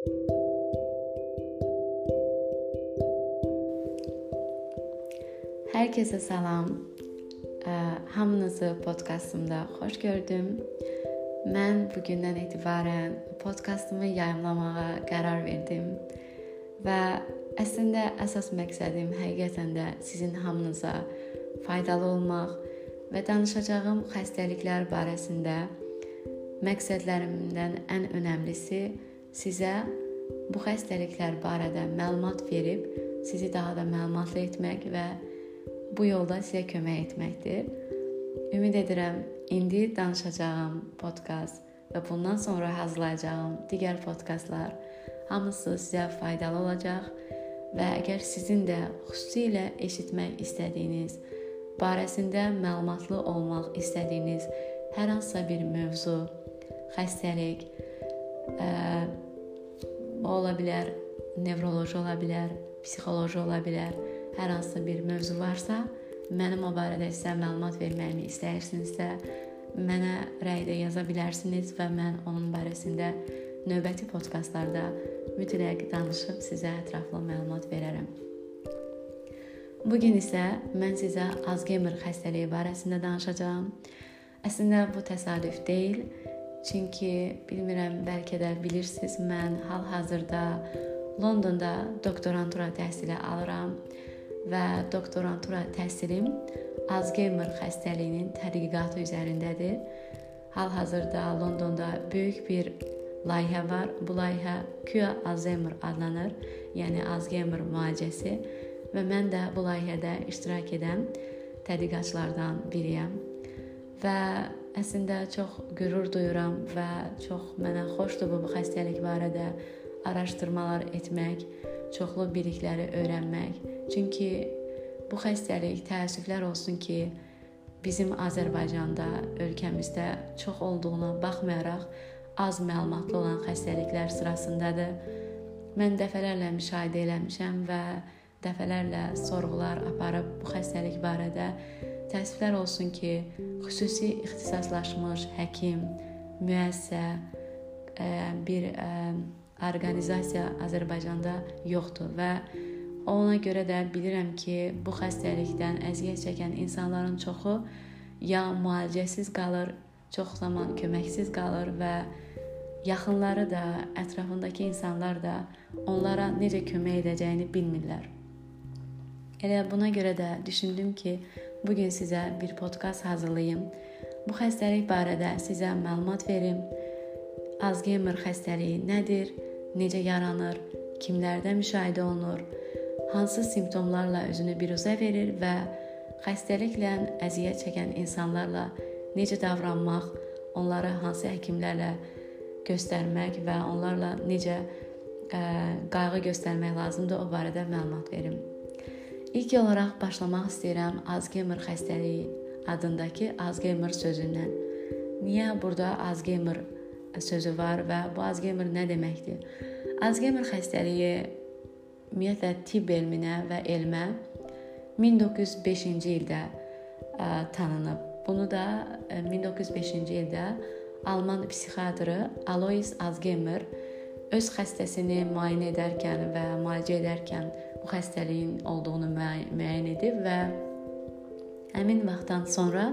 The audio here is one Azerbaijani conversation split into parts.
Hər kəsə salam. Hamınızı podkastımda xoş gördüm. Mən bu gündən etibarən podkastımı yayımlamağa qərar verdim və əslində əsas məqsədim həqiqətən də sizin hamınıza faydalı olmaq və danışacağım xəstəliklər barəsində məqsədlərimdən ən önəmlisi sizə bu xəstəliklər barədə məlumat verib sizi daha da məlumatlı etmək və bu yolda sizə kömək etməkdir. Ümid edirəm indi danışacağım podkast və bundan sonra hazırlayacağım digər podkastlar hamısı sizə faydalı olacaq və əgər sizin də xüsusilə eşitmək istədiyiniz, barəsində məlumatlı olmaq istədiyiniz hər hansısa bir mövzu, xəstəlik, ə, ola bilər, nevroloji ola bilər, psixoloji ola bilər hər hansısa bir mövzu varsa, mənim o barədə sizə məlumat verməyimi istəyirsinizsə, mənə rəydə yaza bilərsiniz və mən onun barəsində növbəti podkastlarda mütləq danışıb sizə ətraflı məlumat verərəm. Bu gün isə mən sizə Alzheimer xəstəliyi barəsində danışacağam. Əslində bu təsadüf deyil. Çünki bilmirəm, bəlkə də bilirsiniz, mən hal-hazırda Londonda doktorantura təhsili alıram və doktorantura təhsilim Alzheimer xəstəliyinin tədqiqatı üzərindədir. Hal-hazırda Londonda böyük bir layihə var. Bu layihə Cure Alzheimer adlanır, yəni Alzheimer müalicəsi və mən də bu layihədə iştirak edən tədqiqatçılardan biriyəm. Və əslində çox qürur duyuram və çox mənə xoşdur bu xəstəlik barədə araşdırmalar etmək, çoxlu bilikləri öyrənmək. Çünki bu xəstəlik təəssüflər olsun ki, bizim Azərbaycanda, ölkəmizdə çox olduğuna baxmayaraq az məlumatlı olan xəstəliklər sırasındadır. Mən dəfələrlə müşahidə eləmişəm və dəfələrlə sorğular aparıb bu xəstəlik barədə təəssüflər olsun ki, xüsusi ixtisaslaşmış həkim, müəssisə, bir orqanizasiya Azərbaycanda yoxdur və ona görə də bilirəm ki, bu xəstəlikdən əziyyət çəkən insanların çoxu ya müalicəsiz qalır, çox zaman köməksiz qalır və yaxınları da, ətrafındakı insanlar da onlara necə kömək edəcəyini bilmirlər. Elə buna görə də düşündüm ki, bu gün sizə bir podkast hazırlayım. Bu xəstəlik barədə sizə məlumat verim. Alzheimer xəstəliyi nədir? necə yaranır, kimlərdə müşahidə olunur, hansı simptomlarla özünü biruzə verir və xəstəliklə əziyyət çəkən insanlarla necə davranmaq, onları hansı həkimlərlə göstərmək və onlarla necə ə, qayğı göstərmək lazımdır, o barədə məlumat verim. İlk olaraq başlamaq istəyirəm Alzheimer xəstəliyi adındakı Alzheimer sözündən. Niyə burada Alzheimer sözü var və bu Alzheimer nə deməkdir? Alzheimer xəstəliyi ümumiyyətlə tibb elminə və elmə 1905-ci ildə ə, tanınıb. Bunu da 1905-ci ildə Alman psixiatrı Alois Alzheimer öz xəstəsini müayinə edərkən və müalicə edərkən bu xəstəliyin olduğunu müəyyən edib və həmin vaxtdan sonra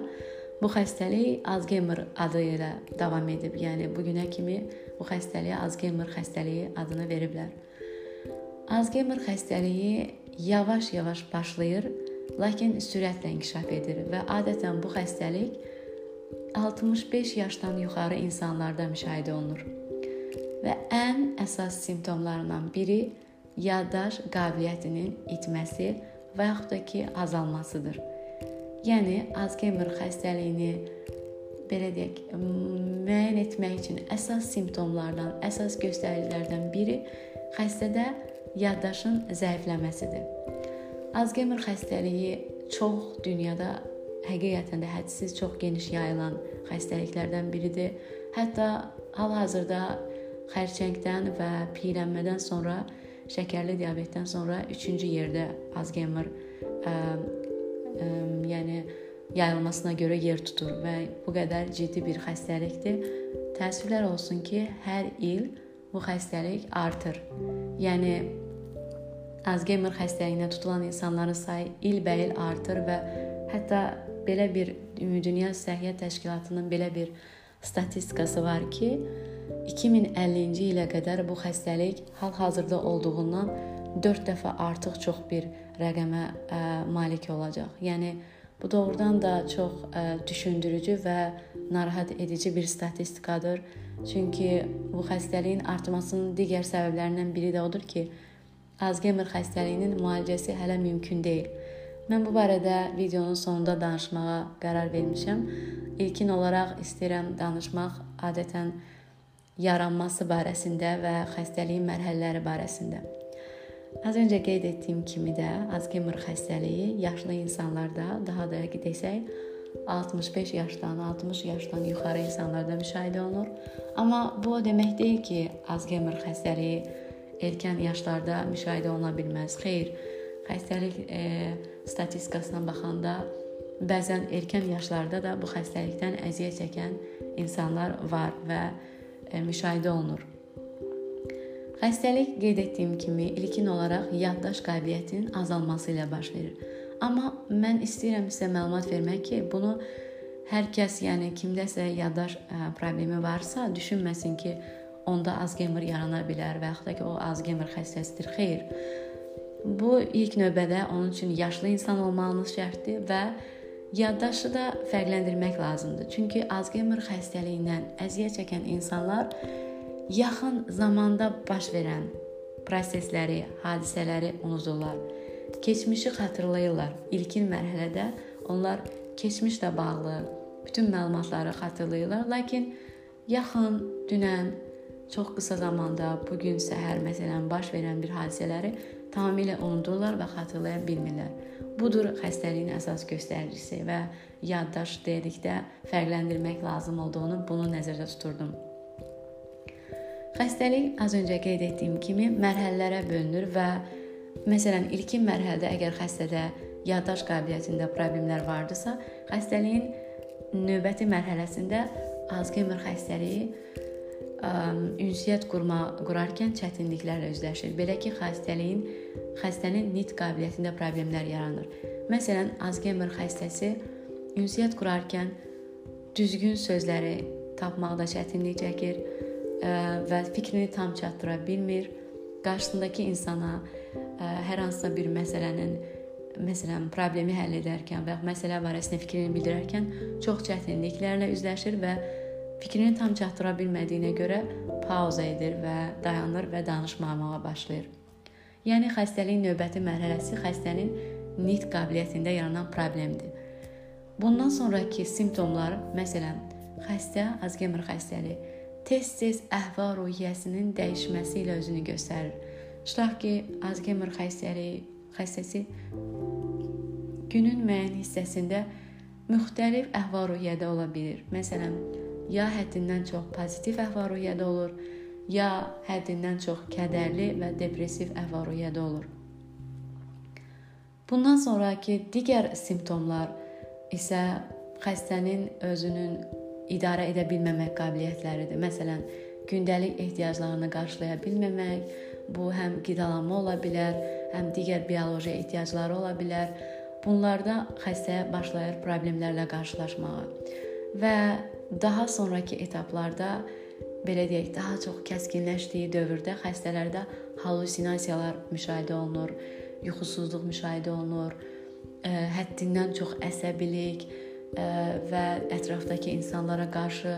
Bu xəstəlik Alzheimer adı ilə davam edib. Yəni bu günə kimi bu xəstəliyə Alzheimer xəstəliyi adını veriblər. Alzheimer xəstəliyi yavaş-yavaş başlayır, lakin sürətlə inkişaf edir və adətən bu xəstəlik 65 yaşdan yuxarı insanlarda müşahidə olunur. Və ən əsas simptomlarından biri yaddaş qabiliyyətinin itməsi və yaxud da ki, azalmasıdır. Yəni Alzheimer xəstəliyini belə deyək, müəyyən etmək üçün əsas simptomlardan, əsas göstəricilərdən biri xəstədə yaddaşın zəifləməsidir. Alzheimer xəstəliyi çox dünyada həqiqətən də hədsiz çox geniş yayılan xəstəliklərdən biridir. Hətta hal-hazırda xərçəngdən və piyələnmədən sonra şəkərli diabetdən sonra 3-cü yerdə Alzheimer ə, ə, yəni yayılmasına görə yer tutur və bu qədər ciddi bir xəstəlikdir. Təəssüflər olsun ki, hər il bu xəstəlik artır. Yəni Alzheimer xəstəliyinə tutulan insanların sayı ilbəil artır və hətta belə bir Ümumdünya Səhiyyə Təşkilatının belə bir statistikası var ki, 2050-ci ilə qədər bu xəstəlik hal-hazırda olduğundan 4 dəfə artıq çox bir rəqəmə ə, malik olacaq. Yəni bu doğrudan da çox ə, düşündürücü və narahat edici bir statistikadır. Çünki bu xəstəliyin artmasının digər səbəblərindən biri də odur ki, Alzheimer xəstəliyinin müalicəsi hələ mümkün deyil. Mən bu barədə videonun sonunda danışmağa qərar vermişəm. İlkin olaraq istəyirəm danışmaq adətən yaranması barəsində və xəstəliyin mərhələləri barəsində. Az öncə qeyd etdiyim kimi də Alzheimer xəstəliyi yaşlı insanlarda, daha dəqiq desək, 65 yaşdan, 60 yaşdan yuxarı insanlarda müşahidə olunur. Amma bu o demək deyil ki, Alzheimer xəstəliyi erkən yaşlarda müşahidə oluna bilməz. Xeyr, xəstəlik e, statistikasına baxanda bəzən erkən yaşlarda da bu xəstəlikdən əziyyət çəkən insanlar var və müşahidə olunur. Xəstəlik qeyd etdiyim kimi ilkin olaraq yaddaş qabiliyyətinin azalması ilə baş verir. Amma mən istəyirəm sizə məlumat vermək ki, bunu hər kəs, yəni kimdəsə yaddaş ə, e, problemi varsa, düşünməsin ki, onda Alzheimer yarana bilər və yaxud da ki, o Alzheimer xəstəsidir. Xeyr. Bu ilk növbədə onun üçün yaşlı insan olmağınız şərtdir və yaddaşı da fərqləndirmək lazımdır. Çünki Alzheimer xəstəliyindən əziyyət çəkən insanlar yaxın zamanda baş verən prosesləri, hadisələri unudurlar. Keçmişi xatırlayırlar. İlkin mərhələdə onlar keçmişlə bağlı bütün məlumatları xatırlayırlar, lakin yaxın, dünən, çox qısa zamanda bu gün səhər məsələn baş verən bir hadisələri tamamilə unudurlar və xatırlaya bilmirlər. Budur xəstəliyin əsas göstəricisi və yaddaş dedikdə fərqləndirmək lazım olduğunu bunu nəzərdə tuturdum. Xəstəlik az öncə qeyd etdiyim kimi mərhələlərə bölünür və məsələn ilkin mərhələdə əgər xəstədə yaddaş qabiliyyətində problemlər vardısa, xəstəliyin növbəti mərhələsində Alzheimer xəstəliyi ünsiyyət qurma qurarkən çətinliklərlə üzləşir. Belə ki, xəstəliyin xəstənin nitq qabiliyyətində problemlər yaranır. Məsələn, Alzheimer xəstəsi ünsiyyət qurarkən düzgün sözləri tapmaqda çətinlik çəkir və fikrini tam çatdıra bilmir. Qarşısındakı insana hər hansısa bir məsələnin məsələn problemi həll edərkən və ya məsələ barəsində fikrini bildirərkən çox çətinliklərlə üzləşir və Fikrini tam çatdıra bilmədiyinə görə pauza edir və dayanır və danışmamağa başlayır. Yəni xəstəliyin növbəti mərhələsi xəstənin nitq qabiliyyətində yaranan problemdir. Bundan sonrakı simptomlar, məsələn, xəstə Alzheimer xəstəliyi tez-tez əhval-ruhiyyəsinin dəyişməsi ilə özünü göstərir. Tutaq ki, Alzheimer xəstəliyi xəstəsi günün müəyyən hissəsində müxtəlif əhval-ruhiyyədə ola bilər. Məsələn, ya həddindən çox pozitiv əhval-ruhiyyədə olur, ya həddindən çox kədərli və depressiv əhval-ruhiyyədə olur. Bundan sonrakı digər simptomlar isə xəstənin özünün idarə edə bilməmək qabiliyyətləridir. Məsələn, gündəlik ehtiyaclarını qarşılaya bilməmək, bu həm qidalanma ola bilər, həm digər bioloji ehtiyacları ola bilər. Bunlarda xəstə başlayır problemlərlə qarşılaşmağa. Və daha sonrakı etaplarda belə deyək, daha çox kəskinləşdiyi dövrdə xəstələrdə hallusinasiyalar müşahidə olunur, yuxusuzluq müşahidə olunur, ə, həddindən çox əsəbilik ə, və ətrafdakı insanlara qarşı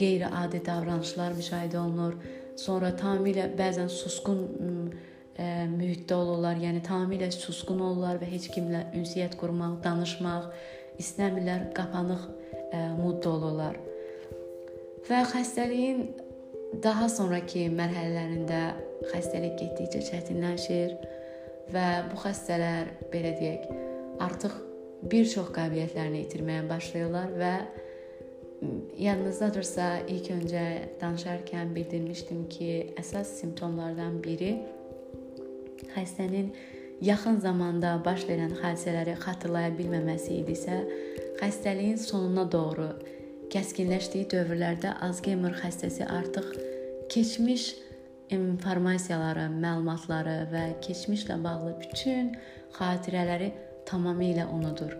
qeyri-adi davranışlar müşahidə olunur. Sonra tamamilə bəzən susqun ə, mühitdə olurlar, yəni tamamilə susqun olurlar və heç kimlə ünsiyyət qurmaq, danışmaq istəmirlər, qapanıq ə, modda olurlar. Və xəstəliyin daha sonrakı mərhələlərində xəstəlik getdikcə çətinləşir və bu xəstələr belə deyək, artıq bir çox qabiliyyətlərini itirməyə başlayırlar və yadınızdadırsa, ilk öncə danışarkən bildirmişdim ki, əsas simptomlardan biri xəstənin yaxın zamanda baş verən hadisələri xatırlaya bilməməsi idisə, xəstəliyin sonuna doğru kəskinləşdiyi dövrlərdə Alzheimer xəstəsi artıq keçmiş informasiyaları, məlumatları və keçmişlə bağlı bütün xatirələri tamamilə unudur.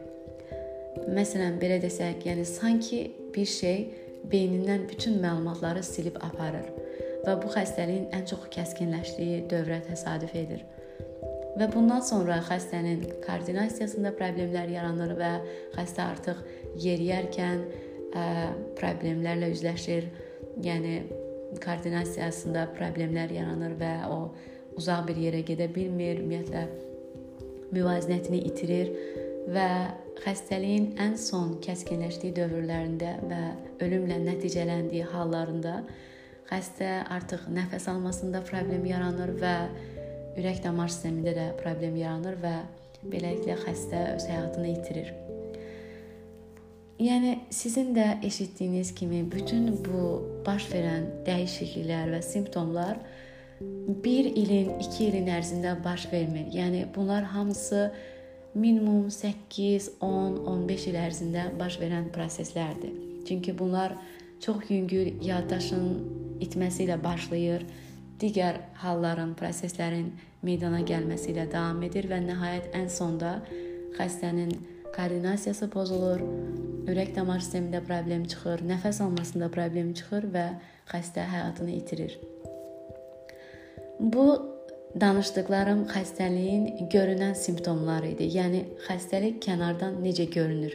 Məsələn, belə desək, yəni sanki bir şey beynindən bütün məlumatları silib aparır və bu xəstəliyin ən çox kəskinləşdiyi dövrə təsadüf edir. Və bundan sonra xəstənin koordinasiyasında problemlər yaranır və xəstə artıq yeriyərkən problemlərlə üzləşir. Yəni koordinasiyasında problemlər yaranır və o uzaq bir yerə gedə bilmir, ümumiyyətlə müvazinətini itirir və xəstəliyin ən son kəskinləşdiyi dövrlərində və ölümlə nəticələndiyi hallarında xəstə artıq nəfəs almasında problem yaranır və ürək damar sistemində də problem yaranır və beləliklə xəstə öz həyatını itirir. Yəni sizin də eşitdiyiniz kimi bütün bu baş verən dəyişikliklər və simptomlar 1 ilin, 2 ilin ərzində baş vermir. Yəni bunlar hamısı minimum 8, 10, 15 il ərzində baş verən proseslərdir. Çünki bunlar çox yüngül yaddaşın itməsi ilə başlayır, digər halların, proseslərin meydana gəlməsi ilə davam edir və nəhayət ən sonda xəstənin koordinasiyası pozulur, ürək damar sistemində problem çıxır, nəfəs almasında problem çıxır və xəstə həyatını itirir. Bu danışdıqlarım xəstəliyin görünən simptomları idi. Yəni xəstəlik kənardan necə görünür?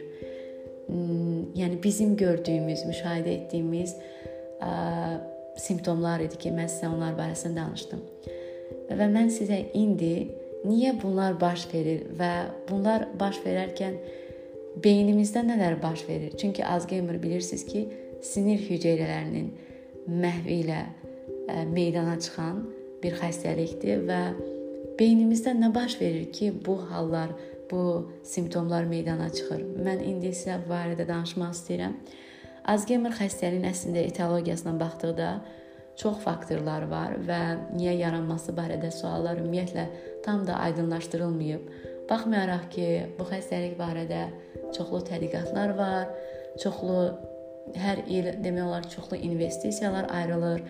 Hmm, yəni bizim gördüyümüz, müşahidə etdiyimiz ə, simptomlar idi ki, mən sizə onlar barəsində danışdım. Və mən sizə indi niyə bunlar baş verir və bunlar baş verərkən beynimizdə nələr baş verir? Çünki Alzheimer bilirsiniz ki, sinir hüceyrələrinin məhvi ilə ə, meydana çıxan bir xəstəlikdir və beynimizdə nə baş verir ki, bu hallar, bu simptomlar meydana çıxır? Mən indi sizə bu barədə danışmaq istəyirəm. Alzheimer xəstəliyinin əslində etiologiyasına baxdıqda çox faktorlar var və niyə yaranması barədə suallar ümumiyyətlə tam da aydınlaşdırılmayıb. Baxmayaraq ki, bu xəstəlik barədə çoxlu tədqiqatlar var, çoxlu hər il demək olar çoxlu investisiyalar ayrılır.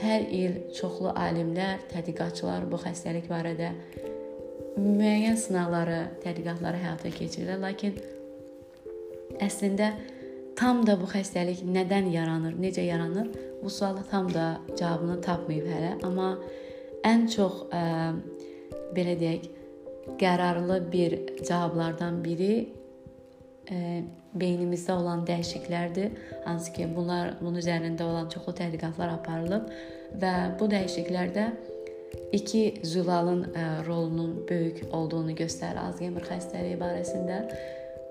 Hər il çoxlu alimlər, tədqiqatçılar bu xəstəlik barədə müəyyən sınaqları, tədqiqatları həyata keçirirlər, lakin əslində tam da bu xəstəlik nədən yaranır, necə yaranır? Bu suala tam da cavabını tapmayıb hələ, amma ən çox ə, belə deyək, qərarlı bir cavablardan biri e, beynimizdə olan dəyişikliklərdir. Hansı ki, bunlar bunun üzərində olan çoxlu tədqiqatlar aparılıb və bu dəyişikliklərdə iki zülalın ə, rolunun böyük olduğunu göstərir Alzheimer xəstəliyi barəsində.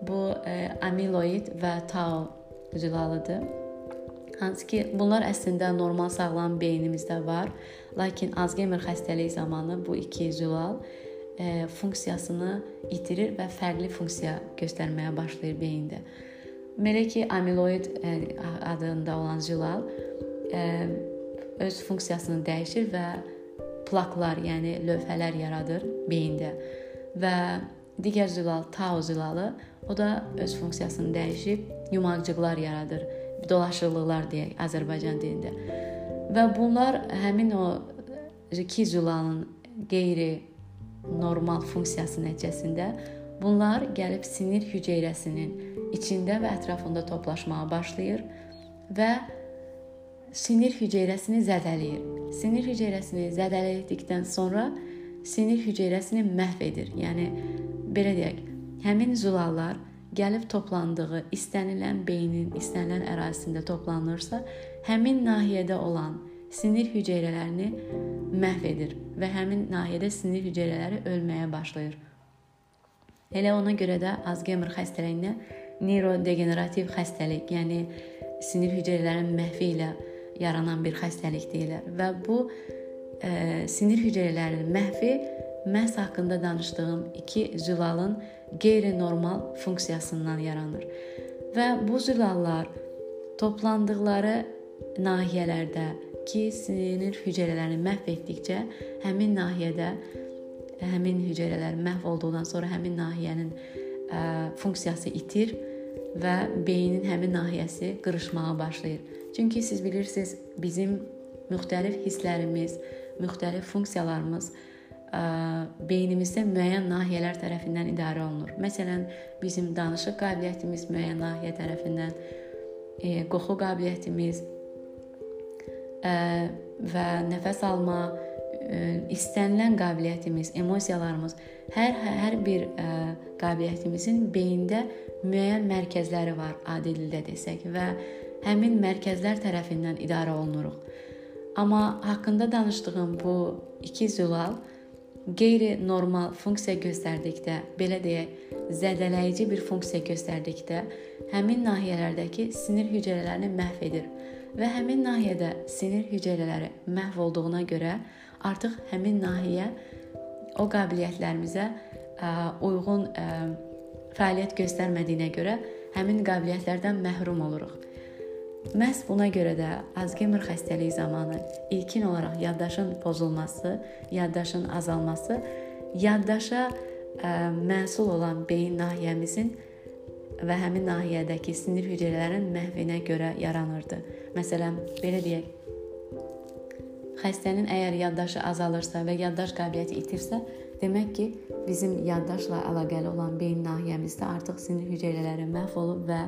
Bu ə, amiloid və tau zülalıdır. Hansı ki, bunlar əslində normal sağlam beynimizdə var, lakin Alzheimer xəstəliyi zamanı bu iki zülal e, funksiyasını itirir və fərqli funksiya göstərməyə başlayır beyində. Belə ki, amiloid e, adında olan zülal e, öz funksiyasını dəyişir və plaklar, yəni lövhələr yaradır beyində. Və digər zülal tau zülalı, o da öz funksiyasını dəyişib yumagcıqlar yaradır. Dolaşıqlıqlar deyək Azərbaycan dilində. Və bunlar həmin o iki zülalın qeyri normal funksiyası nəticəsində bunlar gəlib sinir hüceyrəsinin içində və ətrafında toplaşmağa başlayır və sinir hüceyrəsini zədələyir. Sinir hüceyrəsini zədələdikdən sonra sinir hüceyrəsini məhv edir. Yəni belə deyək, həmin zulallar gəlib toplandığı istənilən beynin istənilən ərazisində toplanırsa, həmin nahiyədə olan sinir hüceyrələrini məhv edir və həmin nahiyədə sinir hüceyrələri ölməyə başlayır. Elə ona görə də Alzheimer xəstəliyinə neyrodegenerativ xəstəlik, yəni sinir hüceyrələrinin məhvi ilə yaranan bir xəstəlik deyilir və bu e, sinir hüceyrələrinin məhvi məhz haqqında danışdığım iki zülalın qeyri-normal funksiyasından yaranır. Və bu zülallar toplandıqları nahiyələrdə ki, sinir hüceyrələrini məhv etdikcə həmin nahiyədə həmin hüceyrələr məhv olduqdan sonra həmin nahiyənin ə, funksiyası itir və beynin həmin nahiyəsi qırışmağa başlayır. Çünki siz bilirsiniz, bizim müxtəlif hisslərimiz, müxtəlif funksiyalarımız ə, beynimizdə müəyyən nahiyələr tərəfindən idarə olunur. Məsələn, bizim danışıq qabiliyyətimiz müəyyən nahiyə tərəfindən, e, qoxu qabiliyyətimiz ə, və nəfəs alma, ə, istənilən qabiliyyətimiz, emosiyalarımız, hər hər bir ə, qabiliyyətimizin beyində müəyyən mərkəzləri var, adi dildə desək və həmin mərkəzlər tərəfindən idarə olunuruq. Amma haqqında danışdığım bu iki zülal qeyri-normal funksiya göstərdikdə, belə deyək, zədələyici bir funksiya göstərdikdə həmin nahiyələrdəki sinir hüceyrələrini məhv edir və həmin nahiyədə sinir hüceyrələri məhv olduğuna görə artıq həmin nahiyə o qabiliyyətlərimizə ə, uyğun ə, fəaliyyət göstərmədiyinə görə həmin qabiliyyətlərdən məhrum oluruq. Məhz buna görə də Alzheimer xəstəliyi zamanı ilkin olaraq yaddaşın pozulması, yaddaşın azalması yaddaşa ə, məsul olan beyin nahiyəmizin və həmin nahiyədəki sinir hüceyrələrin məhvinə görə yaranırdı. Məsələn, belə deyək, xəstənin əgər yaddaşı azalırsa və yaddaş qabiliyyəti itirsə, demək ki, bizim yaddaşla əlaqəli olan beyin nahiyəmizdə artıq sinir hüceyrələri məhv olub və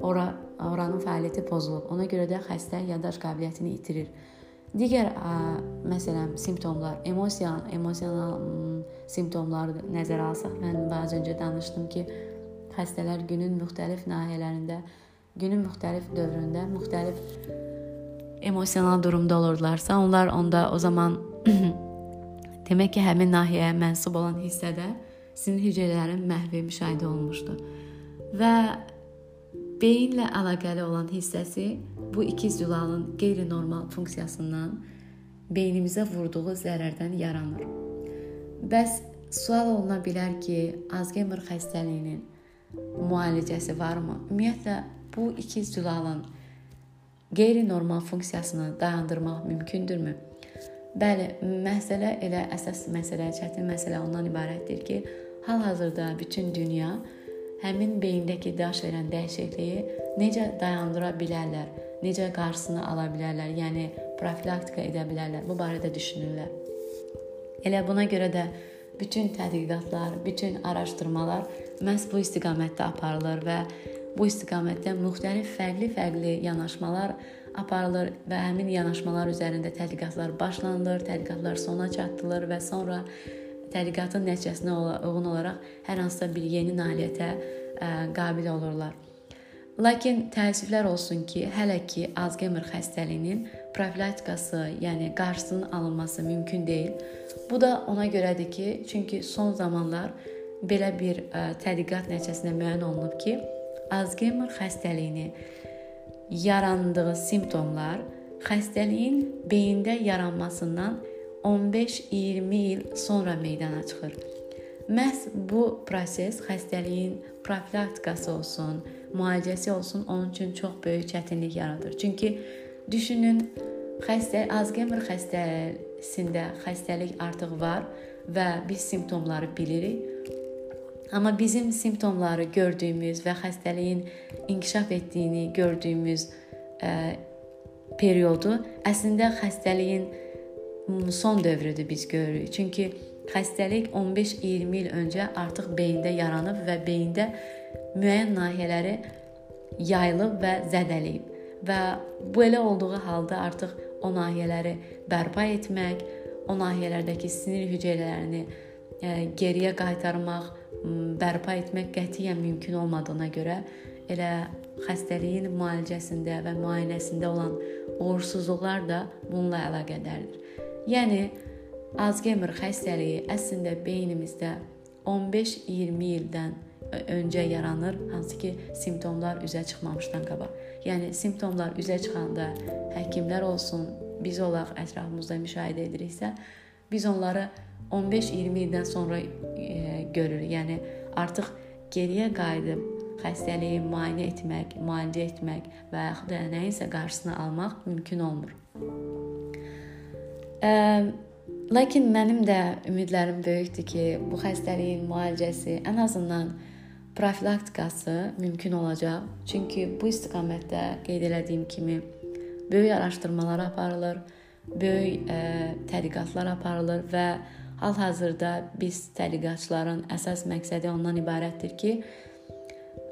ora oranın fəaliyyəti pozulub. Ona görə də xəstə yaddaş qabiliyyətini itirir. Digər ə, məsələn simptomlar, emosional, emosional simptomları nəzərə alsaq, mən az öncə danışdım ki, xəstələr günün müxtəlif nahiyələrində, günün müxtəlif dövründə müxtəlif emosional durumda olurlarsa, onlar onda o zaman demək ki, həmin nahiyəyə mənsub olan hissədə sinir hüceyrələrinin məhvi müşahidə olunmuşdu. Və Beyinlə əlaqəli olan hissəsi bu iki zülalın qeyri-normal funksiyasından beynimizə vurduğu zərərdən yaranır. Bəs sual oluna bilər ki, Alzheimer xəstəliyinin müalicəsi varmı? Ümumiyyətlə bu iki zülalın qeyri-normal funksiyasını dayandırmaq mümkündürmü? Bəli, məsələ elə əsas məsələ, çətin məsələ ondan ibarətdir ki, hal-hazırda bütün dünya həmin beyindəki daş verən dəyişikliyi necə dayandıra bilərlər, necə qarşısını ala bilərlər, yəni profilaktika edə bilərlər. Bu barədə düşünürlər. Elə buna görə də bütün tədqiqatlar, bütün araşdırmalar məhz bu istiqamətdə aparılır və bu istiqamətdə müxtəlif fərqli-fərqli yanaşmalar aparılır və həmin yanaşmalar üzərində tədqiqatlar başlanılır, tədqiqatlar sona çatdırılır və sonra tədqiqatın nəticəsinə uyğun olaraq hər hansısa bir yeni nailiyyətə ə, qabil olurlar. Lakin təəssüflər olsun ki, hələ ki Alzheimer xəstəliyinin profilaktikası, yəni qarşısının alınması mümkün deyil. Bu da ona görədir ki, çünki son zamanlar belə bir ə, tədqiqat nəticəsində müəyyən olunub ki, Alzheimer xəstəliyini yarandığı simptomlar xəstəliyin beyində yaranmasından 15-20 il sonra meydana çıxır. Məhz bu proses xəstəliyin profilaktikası olsun, müalicəsi olsun, onun üçün çox böyük çətinlik yaradır. Çünki düşünün, xəstə Alzheimer xəstəsində xəstəlik artıq var və biz simptomları bilirik. Amma bizim simptomları gördüyümüz və xəstəliyin inkişaf etdiyini gördüyümüz ə, periodu əslində xəstəliyin son dövrüdür biz görürük. Çünki xəstəlik 15-20 il öncə artıq beyində yaranıb və beyində müəyyən nahiyələri yayılıb və zədələyib. Və bu elə olduğu halda artıq o nahiyələri bərpa etmək, o nahiyələrdəki sinir hüceyrələrini e, geriyə qaytarmaq, bərpa etmək qətiyyən mümkün olmadığına görə elə xəstəliyin müalicəsində və müayinəsində olan uğursuzluqlar da bununla əlaqədardır. Yəni Alzheimer xəstəliyi əslində beynimizdə 15-20 ildən öncə yaranır, hansı ki, simptomlar üzə çıxmamışdan qabaq. Yəni simptomlar üzə çıxanda həkimlər olsun, biz olaq ətrafımızda müşahidə ediriksə, biz onları 15-20 ildən sonra e, görürük. Yəni artıq geriyə qayıdıb xəstəliyi müayinə etmək, müalicə etmək və yaxud da nəyinsə qarşısını almaq mümkün olmur. Lakin mənim də ümidlərim böyükdür ki, bu xəstəliyin müalicəsi ən azından profilaktikası mümkün olacaq. Çünki bu istiqamətdə qeyd elədiyim kimi böyük araşdırmalar aparılır. böyük ə, tədqiqatlar aparılır və hal-hazırda biz tədqiqatçıların əsas məqsədi ondan ibarətdir ki,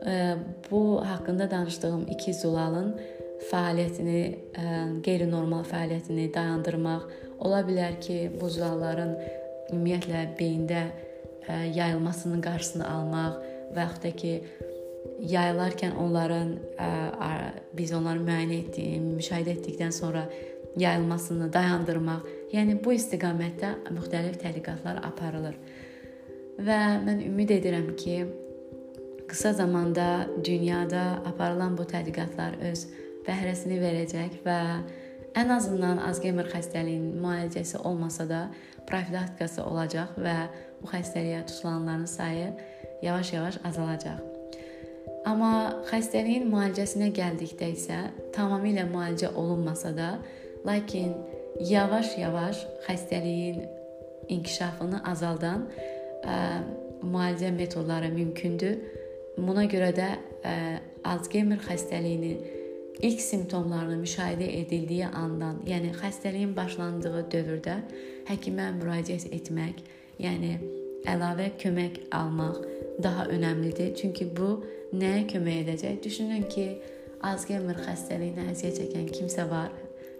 ə, bu haqqında danışdığım iki zulalın fəaliyyətini, ə, qeyri-normal fəaliyyətini dayandırmaq, ola bilər ki, bu zulalların ümumiyyətlə beyində ə, yayılmasının qarşısını almaq və yaxud da ki, yayılarkən onların ə, biz onları müayinə etdik, müşahidə etdikdən sonra yayılmasını dayandırmaq, yəni bu istiqamətdə müxtəlif tədqiqatlar aparılır. Və mən ümid edirəm ki, qısa zamanda dünyada aparılan bu tədqiqatlar öz bəhrəsini verəcək və ən azından Alzheimer xəstəliyinin müalicəsi olmasa da profilaktikası olacaq və bu xəstəliyə tutulanların sayı yavaş-yavaş azalacaq. Amma xəstəliyin müalicəsinə gəldikdə isə tamamilə müalicə olunmasa da, lakin yavaş-yavaş xəstəliyin inkişafını azaldan ə, müalicə metodları mümkündür. Buna görə də ə, Alzheimer xəstəliyinin ilk simptomlarını müşahidə edildiyi andan, yəni xəstəliyin başlandığı dövrdə həkimə müraciət etmək, yəni əlavə kömək almaq daha önəmlidir. Çünki bu nəyə kömək edəcək? Düşünün ki, Alzheimer xəstəliyinə əziyyət çəkən kimsə var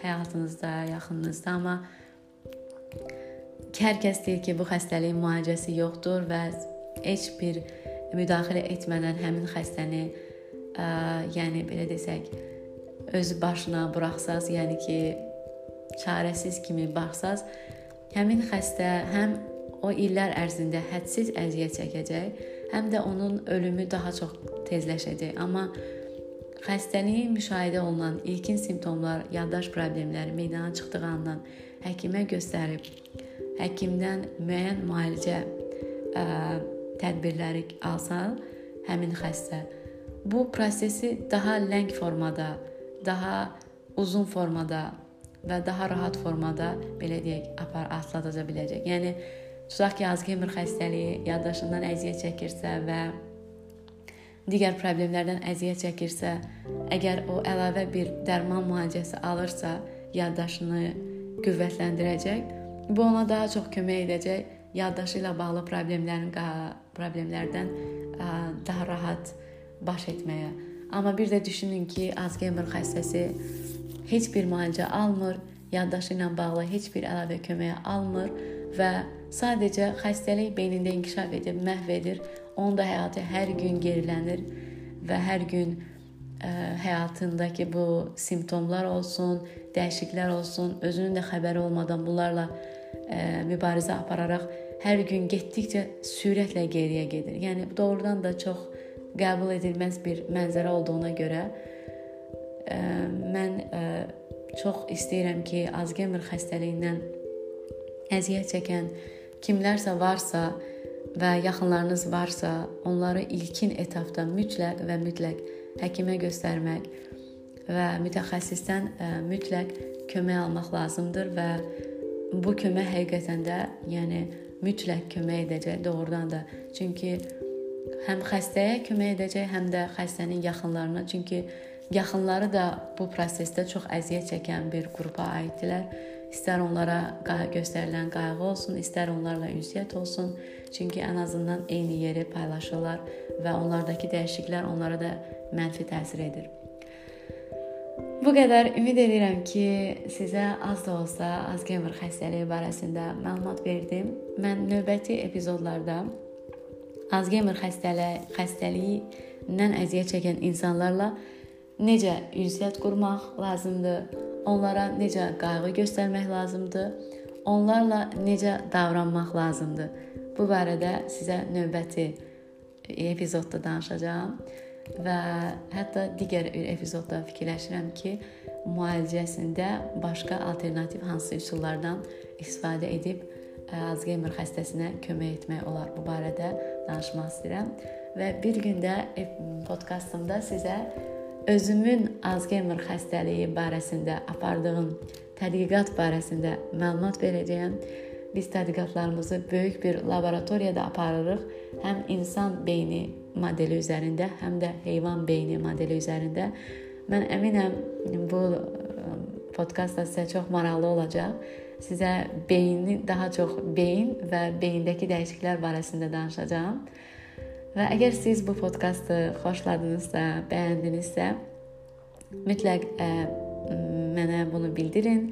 həyatınızda, yaxınınızda, amma hər kəs deyir ki, bu xəstəliyin müalicəsi yoxdur və heç bir müdaxilə etmədən həmin xəstəni, ə, yəni belə desək, öz başına buraxsaz, yəni ki, çarəsiz kimi baxsaz, həmin xəstə həm o illər ərzində hədsiz əziyyət çəkəcək, həm də onun ölümü daha çox tezləşəcək. Amma xəstəliyin müşahidə olunan ilkin simptomlar, yaddaş problemləri meydana çıxdığı andan həkimə göstərib həkimdən müəyyən müalicə ə, tədbirləri alsa həmin xəstə bu prosesi daha ləng formada, daha uzun formada və daha rahat formada belə deyək, apar atladaca biləcək. Yəni tutaq ki, Alzheimer xəstəliyi yaddaşından əziyyət çəkirsə və digər problemlərdən əziyyət çəkirsə, əgər o əlavə bir dərman müalicəsi alırsa, yaddaşını qüvvətləndirəcək. Bu ona daha çox kömək edəcək yaddaşı ilə bağlı problemlərin problemlərdən daha rahat baş etməyə. Amma bir də düşünün ki, Alzheimer xəstəsi heç bir müalicə almır, yaddaşı ilə bağlı heç bir əlavə kömək almır və sadəcə xəstəlik beynində inkişaf edib məhv edir onun da həyatı hər gün gerilənir və hər gün ə, həyatındakı bu simptomlar olsun, dəyişikliklər olsun, özünün də xəbəri olmadan bunlarla ə, mübarizə apararaq hər gün getdikcə sürətlə geriyə gedir. Yəni doğrudan da çox qəbul edilməz bir mənzərə olduğuna görə ə, mən ə, çox istəyirəm ki, Alzheimer xəstəliyindən əziyyət çəkən kimlərsə varsa, və yaxınlarınız varsa, onları ilkin etapda mütləq və mütləq həkimə göstərmək və mütəxəssisdən ə, e, mütləq kömək almaq lazımdır və bu kömək həqiqətən də, yəni mütləq kömək edəcək doğrudan da. Çünki həm xəstəyə kömək edəcək, həm də xəstənin yaxınlarına. Çünki yaxınları da bu prosesdə çox əziyyət çəkən bir qrupa aiddirlər İstər onlara göstərilən qayğı olsun, istər onlarla ünsiyyət olsun. Çünki ən azından eyni yeri paylaşırlar və onlardakı dəyişikliklər onlara da mənfi təsir edir. Bu qədər ümid edirəm ki, sizə az da olsa Alzheimer xəstəliyi barəsində məlumat verdim. Mən növbəti epizodlarda Alzheimer xəstəliyi xəstəliyindən əziyyət çəkən insanlarla necə ünsiyyət qurmaq lazımdır, onlara necə qayğı göstərmək lazımdır, onlarla necə davranmaq lazımdır. Bu barədə sizə növbəti epizodda danışacağam və hətta digər bir epizodda fikirləşirəm ki, müalicəsində başqa alternativ hansı üsullardan istifadə edib Alzheimer xəstəsinə kömək etmək olar. Bu barədə danışmaq istəyirəm və bir gündə podkastımda sizə özümün Alzheimer xəstəliyi barəsində apardığım tədqiqat barəsində məlumat verəcəyəm. Biz tədqiqatlarımızı böyük bir laboratoriyada aparırıq. Həm insan beyni modeli üzərində, həm də heyvan beyni modeli üzərində. Mən əminəm bu podkast da sizə çox maraqlı olacaq. Sizə beyni daha çox beyin və beyindəki dəyişikliklər barəsində danışacağam. Və əgər siz bu podkastı xoşladınızsa, bəyəndinizsə, mütləq ə, mənə bunu bildirin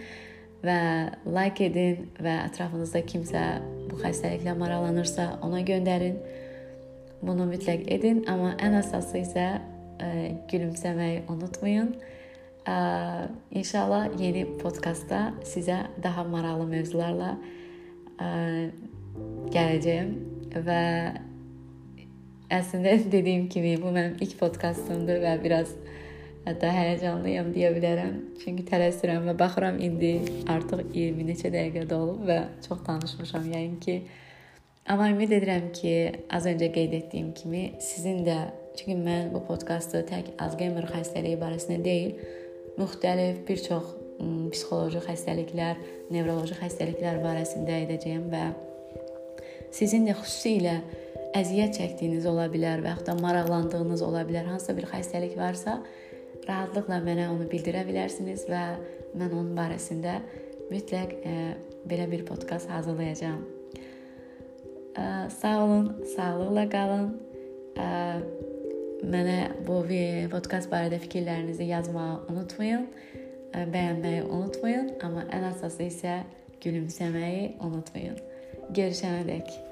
və like edin və ətrafınızda kimsə bu xəstəliklə maraqlanırsa, ona göndərin. Bunu mütləq edin, amma ən əsası isə ə, gülümsəməyi unutmayın. Ə, inşallah yeni podkastda sizə daha maraqlı mövzularla ə, gələcəyəm və əslində dediyim kimi bu mənim ilk podkastımdır və biraz hətta həyəcanlıyam deyə bilərəm. Çünki tələsirəm və baxıram indi artıq 20 neçə dəqiqə dolub və çox danışmışam yəqin ki. Amma ümid edirəm ki, az öncə qeyd etdiyim kimi sizin də çünki mən bu podkastı tək Alzheimer xəstəliyi barəsində deyil, müxtəlif bir çox psixoloji xəstəliklər, nevroloji xəstəliklər barəsində edəcəyəm və sizin də xüsusilə əziyyət çəkdiyiniz ola bilər və yaxud da maraqlandığınız ola bilər. Hansısa bir xəstəlik varsa, rahatlıqla mənə onu bildirə bilərsiniz və mən onun barəsində mütləq e, belə bir podkast hazırlayacağam. E, sağ olun, sağlıqla qalın. E, mənə bu podkast barədə fikirlərinizi yazmağı unutmayın. Ə, bəyənməyi unutmayın, amma ən əsası isə gülümsəməyi unutmayın. Görüşənədək